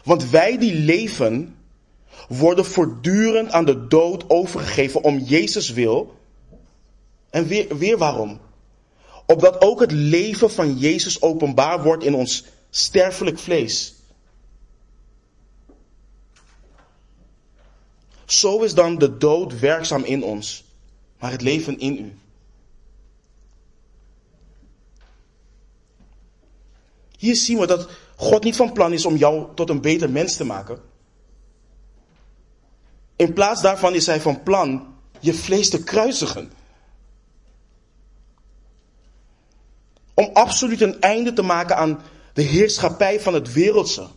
Want wij die leven, worden voortdurend aan de dood overgegeven om Jezus wil. En weer, weer waarom? Opdat ook het leven van Jezus openbaar wordt in ons sterfelijk vlees. Zo is dan de dood werkzaam in ons, maar het leven in u. Hier zien we dat God niet van plan is om jou tot een beter mens te maken. In plaats daarvan is hij van plan je vlees te kruisigen. Om absoluut een einde te maken aan de heerschappij van het wereldse.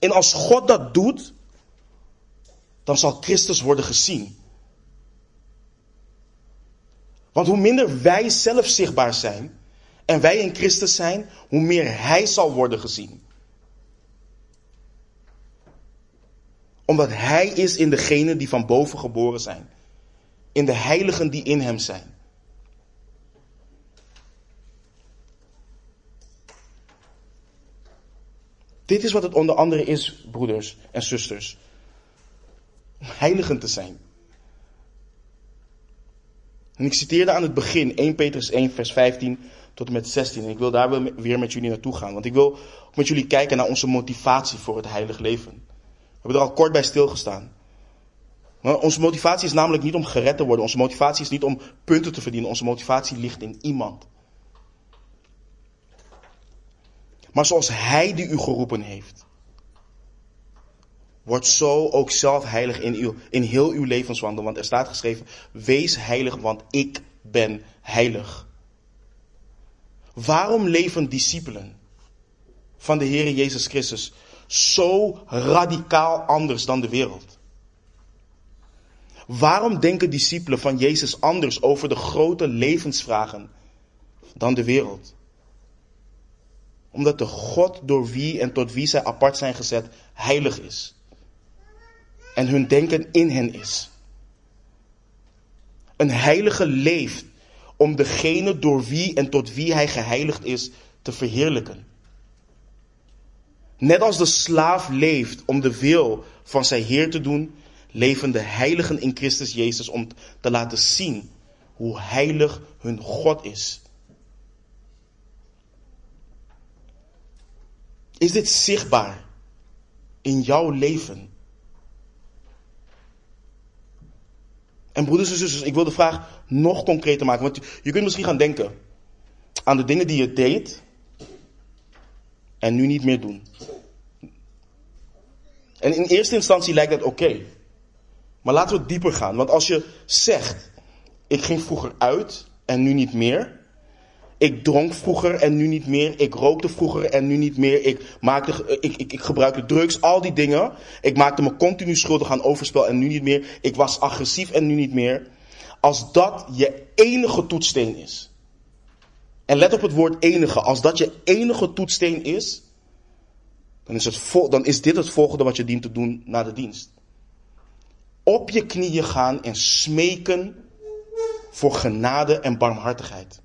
En als God dat doet, dan zal Christus worden gezien. Want hoe minder wij zelf zichtbaar zijn, en wij in Christus zijn, hoe meer Hij zal worden gezien. Omdat Hij is in degenen die van boven geboren zijn. In de heiligen die in Hem zijn. Dit is wat het onder andere is, broeders en zusters. Om heiligen te zijn. En ik citeerde aan het begin 1 Petrus 1, vers 15 tot en met 16. En ik wil daar weer met jullie naartoe gaan. Want ik wil ook met jullie kijken naar onze motivatie voor het heilig leven. We hebben er al kort bij stilgestaan. Maar onze motivatie is namelijk niet om gered te worden. Onze motivatie is niet om punten te verdienen. Onze motivatie ligt in iemand. Maar zoals Hij die u geroepen heeft. Word zo ook zelf heilig in, uw, in heel uw levenswandel. Want er staat geschreven, wees heilig, want ik ben heilig. Waarom leven discipelen van de Heer Jezus Christus zo radicaal anders dan de wereld? Waarom denken discipelen van Jezus anders over de grote levensvragen dan de wereld? Omdat de God door wie en tot wie zij apart zijn gezet heilig is. En hun denken in hen is. Een heilige leeft om degene door wie en tot wie hij geheiligd is te verheerlijken. Net als de slaaf leeft om de wil van zijn Heer te doen, leven de heiligen in Christus Jezus om te laten zien hoe heilig hun God is. Is dit zichtbaar in jouw leven? En broeders en zusters, ik wil de vraag nog concreter maken. Want je kunt misschien gaan denken aan de dingen die je deed en nu niet meer doen. En in eerste instantie lijkt dat oké. Maar laten we dieper gaan. Want als je zegt, ik ging vroeger uit en nu niet meer. Ik dronk vroeger en nu niet meer. Ik rookte vroeger en nu niet meer. Ik, maakte, ik, ik, ik gebruikte drugs, al die dingen. Ik maakte me continu schuldig aan overspel en nu niet meer. Ik was agressief en nu niet meer. Als dat je enige toetsteen is. En let op het woord enige. Als dat je enige toetsteen is. Dan is, het dan is dit het volgende wat je dient te doen na de dienst op je knieën gaan en smeken voor genade en barmhartigheid.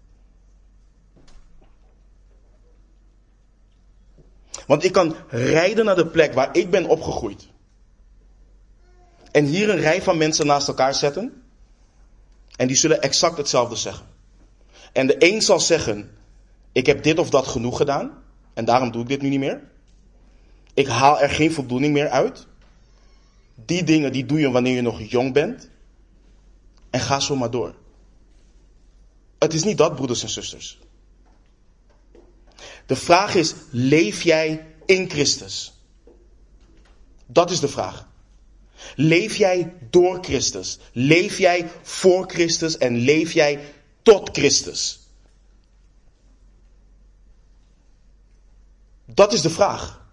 Want ik kan rijden naar de plek waar ik ben opgegroeid. En hier een rij van mensen naast elkaar zetten. En die zullen exact hetzelfde zeggen. En de een zal zeggen: Ik heb dit of dat genoeg gedaan. En daarom doe ik dit nu niet meer. Ik haal er geen voldoening meer uit. Die dingen die doe je wanneer je nog jong bent. En ga zo maar door. Het is niet dat, broeders en zusters. De vraag is, leef jij in Christus? Dat is de vraag. Leef jij door Christus? Leef jij voor Christus en leef jij tot Christus? Dat is de vraag.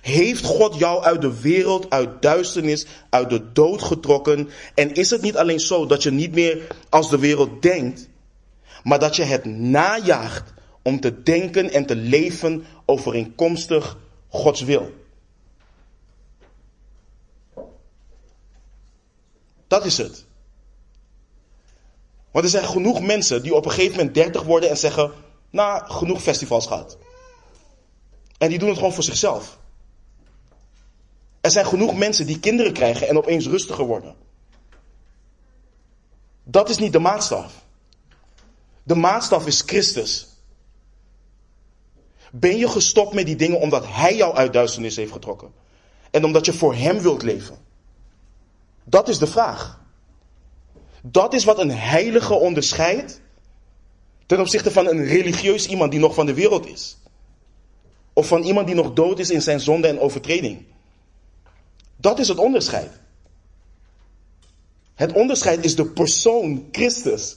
Heeft God jou uit de wereld, uit duisternis, uit de dood getrokken? En is het niet alleen zo dat je niet meer als de wereld denkt, maar dat je het najaagt om te denken en te leven overeenkomstig Gods wil? Dat is het. Want er zijn genoeg mensen die op een gegeven moment 30 worden en zeggen: Nou, genoeg festivals gehad. En die doen het gewoon voor zichzelf. Er zijn genoeg mensen die kinderen krijgen en opeens rustiger worden. Dat is niet de maatstaf. De maatstaf is Christus. Ben je gestopt met die dingen omdat Hij jou uit duisternis heeft getrokken? En omdat je voor Hem wilt leven? Dat is de vraag. Dat is wat een heilige onderscheidt ten opzichte van een religieus iemand die nog van de wereld is. Of van iemand die nog dood is in zijn zonde en overtreding. Dat is het onderscheid. Het onderscheid is de persoon Christus.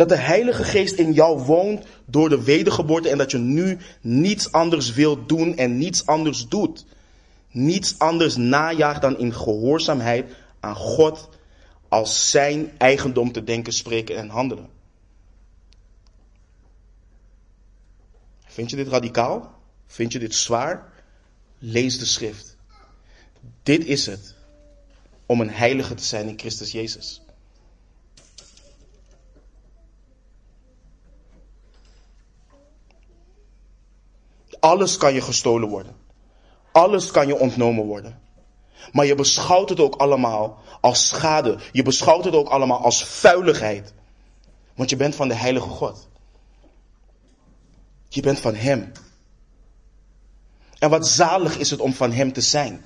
Dat de Heilige Geest in jou woont door de wedergeboorte en dat je nu niets anders wilt doen en niets anders doet. Niets anders najaagt dan in gehoorzaamheid aan God als zijn eigendom te denken, spreken en handelen. Vind je dit radicaal? Vind je dit zwaar? Lees de schrift. Dit is het om een heilige te zijn in Christus Jezus. Alles kan je gestolen worden. Alles kan je ontnomen worden. Maar je beschouwt het ook allemaal als schade. Je beschouwt het ook allemaal als vuiligheid. Want je bent van de Heilige God. Je bent van Hem. En wat zalig is het om van Hem te zijn.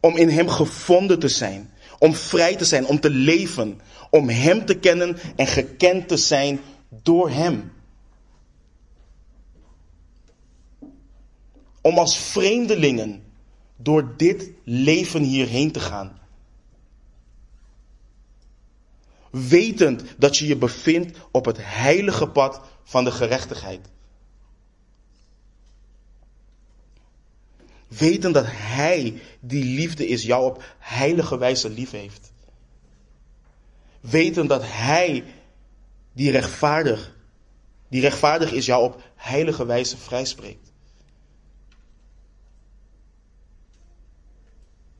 Om in Hem gevonden te zijn. Om vrij te zijn, om te leven. Om Hem te kennen en gekend te zijn door Hem. Om als vreemdelingen door dit leven hierheen te gaan. Wetend dat je je bevindt op het heilige pad van de gerechtigheid. Weten dat Hij, die liefde is, jou op heilige wijze lief heeft. Weten dat Hij, die rechtvaardig, die rechtvaardig is, jou op heilige wijze vrijspreekt.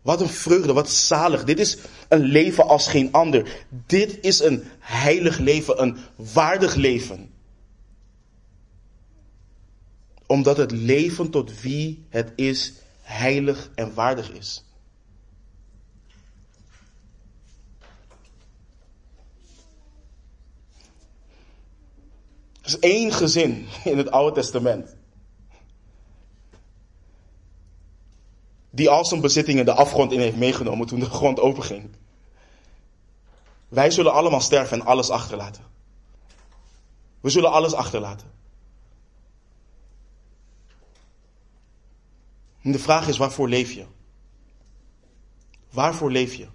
Wat een vreugde, wat zalig. Dit is een leven als geen ander. Dit is een heilig leven, een waardig leven. Omdat het leven tot wie het is heilig en waardig is. Er is één gezin in het Oude Testament. Die al zijn bezittingen de afgrond in heeft meegenomen toen de grond openging. Wij zullen allemaal sterven en alles achterlaten. We zullen alles achterlaten. En de vraag is, waarvoor leef je? Waarvoor leef je?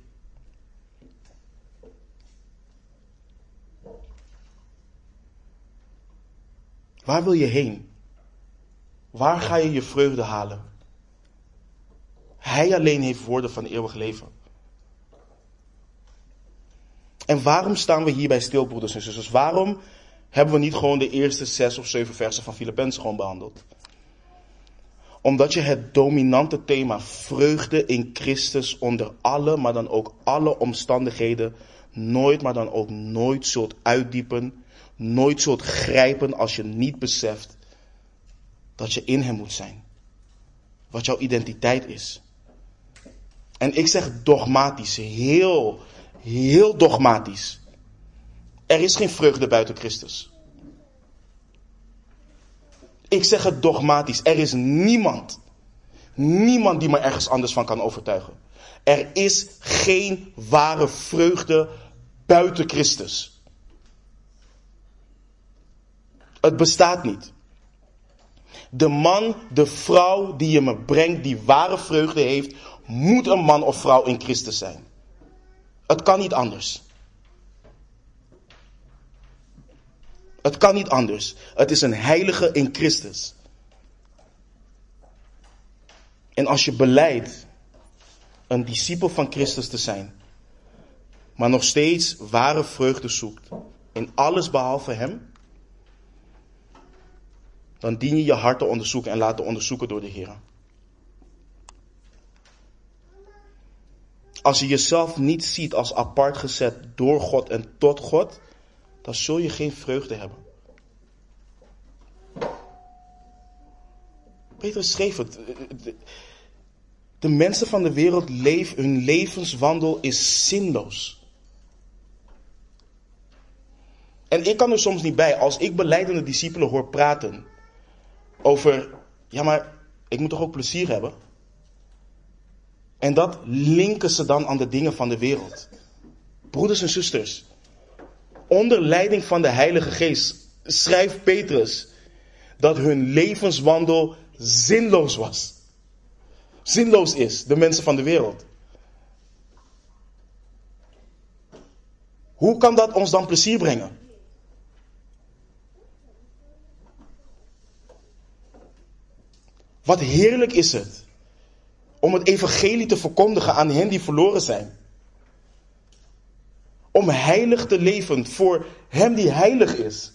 Waar wil je heen? Waar ga je je vreugde halen? Hij alleen heeft woorden van eeuwig leven. En waarom staan we hier bij stil, broeders en zusters? Waarom hebben we niet gewoon de eerste zes of zeven versen van Filippenzen gewoon behandeld? Omdat je het dominante thema vreugde in Christus onder alle, maar dan ook alle omstandigheden nooit, maar dan ook nooit zult uitdiepen, nooit zult grijpen als je niet beseft dat je in Hem moet zijn. Wat jouw identiteit is. En ik zeg dogmatisch, heel, heel dogmatisch. Er is geen vreugde buiten Christus. Ik zeg het dogmatisch. Er is niemand, niemand die me ergens anders van kan overtuigen. Er is geen ware vreugde buiten Christus. Het bestaat niet. De man, de vrouw die je me brengt, die ware vreugde heeft, moet een man of vrouw in Christus zijn. Het kan niet anders. Het kan niet anders. Het is een heilige in Christus. En als je beleidt een discipel van Christus te zijn, maar nog steeds ware vreugde zoekt in alles behalve Hem, dan dien je je hart te onderzoeken en laten onderzoeken door de Heer. Als je jezelf niet ziet als apart gezet door God en tot God, dan zul je geen vreugde hebben. Petrus schreef het. De mensen van de wereld leven, hun levenswandel is zinloos. En ik kan er soms niet bij, als ik beleidende discipelen hoor praten over, ja maar ik moet toch ook plezier hebben? En dat linken ze dan aan de dingen van de wereld. Broeders en zusters, onder leiding van de Heilige Geest schrijft Petrus dat hun levenswandel zinloos was. Zinloos is, de mensen van de wereld. Hoe kan dat ons dan plezier brengen? Wat heerlijk is het om het evangelie te verkondigen aan hen die verloren zijn. Om heilig te leven voor hem die heilig is.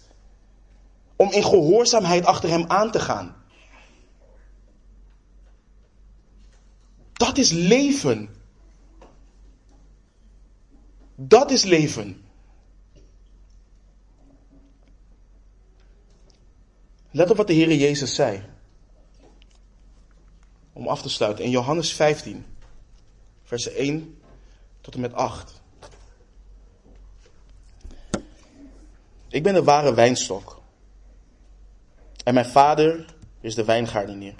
Om in gehoorzaamheid achter hem aan te gaan. Dat is leven. Dat is leven. Let op wat de Heer Jezus zei. Om af te sluiten. In Johannes 15, versen 1 tot en met 8. Ik ben de ware wijnstok. En mijn vader is de wijngaardenier.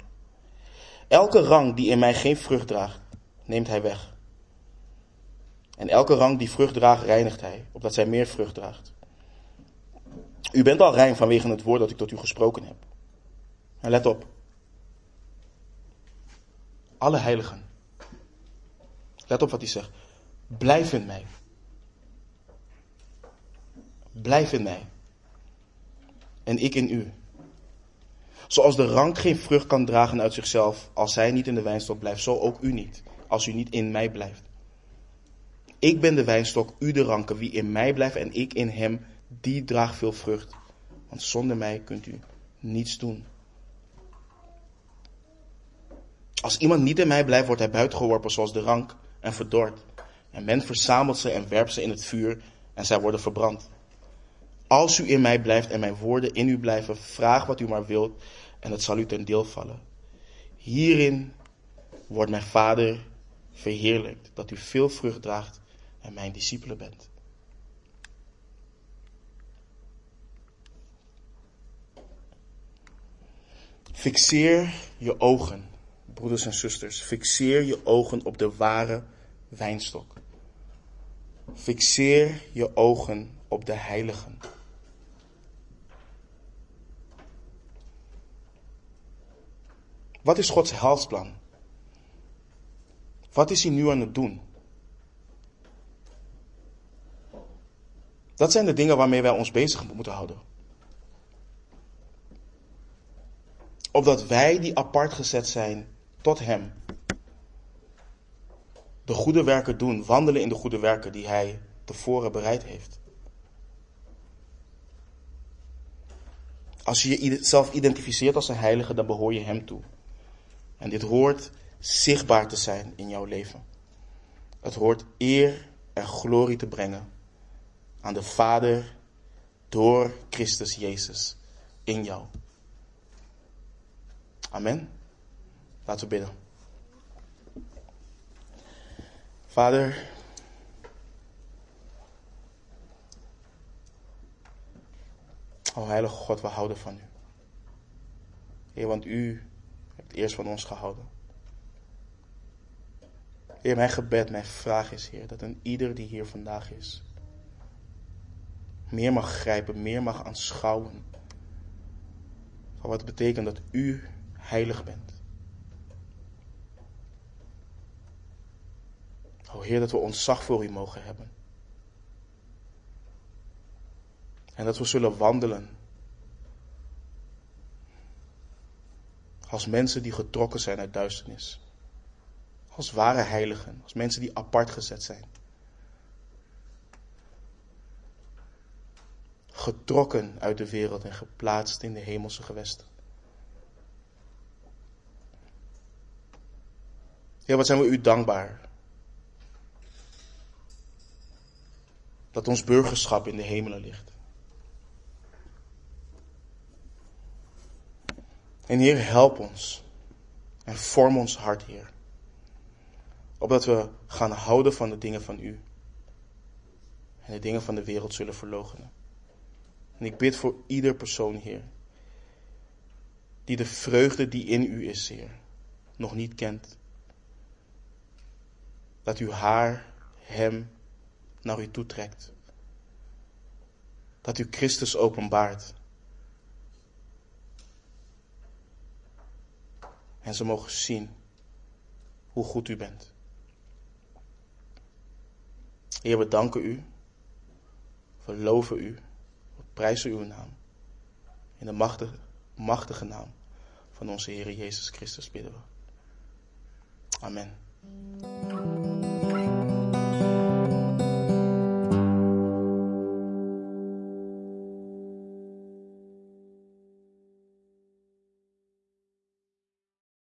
Elke rang die in mij geen vrucht draagt, neemt hij weg. En elke rang die vrucht draagt, reinigt hij, opdat zij meer vrucht draagt. U bent al rein vanwege het woord dat ik tot u gesproken heb. En let op. Alle heiligen. Let op wat hij zegt. Blijf in mij. Blijf in mij. En ik in u. Zoals de rank geen vrucht kan dragen uit zichzelf als hij niet in de wijnstok blijft, zo ook u niet, als u niet in mij blijft. Ik ben de wijnstok, u de ranken. Wie in mij blijft en ik in hem, die draagt veel vrucht. Want zonder mij kunt u niets doen. Als iemand niet in mij blijft, wordt hij buitengeworpen zoals de rank en verdord. En men verzamelt ze en werpt ze in het vuur en zij worden verbrand. Als u in mij blijft en mijn woorden in u blijven, vraag wat u maar wilt en het zal u ten deel vallen. Hierin wordt mijn Vader verheerlijkt, dat u veel vrucht draagt en mijn discipelen bent. Fixeer je ogen, broeders en zusters. Fixeer je ogen op de ware wijnstok. Fixeer je ogen op de heiligen. Wat is Gods helsplan? Wat is hij nu aan het doen? Dat zijn de dingen waarmee wij ons bezig moeten houden. Opdat wij die apart gezet zijn tot Hem, de goede werken doen, wandelen in de goede werken die Hij tevoren bereid heeft. Als je jezelf identificeert als een heilige, dan behoor je Hem toe. En dit hoort zichtbaar te zijn in jouw leven. Het hoort eer en glorie te brengen aan de Vader door Christus Jezus in jou. Amen. Laten we bidden. Vader, o heilige God, we houden van u. Heer, want u hebt eerst van ons gehouden. Heer, mijn gebed, mijn vraag is, Heer, dat een ieder die hier vandaag is, meer mag grijpen, meer mag aanschouwen. Van wat betekent dat u heilig bent. O Heer, dat we ontzag voor u mogen hebben. En dat we zullen wandelen. Als mensen die getrokken zijn uit duisternis. Als ware heiligen. Als mensen die apart gezet zijn. getrokken uit de wereld en geplaatst in de hemelse gewesten. Heer, wat zijn we u dankbaar. Dat ons burgerschap in de hemelen ligt. En Heer, help ons. En vorm ons hart, Heer. Opdat we gaan houden van de dingen van u. En de dingen van de wereld zullen verloochenen. En ik bid voor ieder persoon, Heer, die de vreugde die in u is, Heer, nog niet kent. Dat u haar, hem, naar u toetrekt. Dat u Christus openbaart. En ze mogen zien hoe goed u bent. Heer, we danken u. We loven u prijzen uw naam. In de machtige, machtige naam van onze Heer Jezus Christus bidden we. Amen.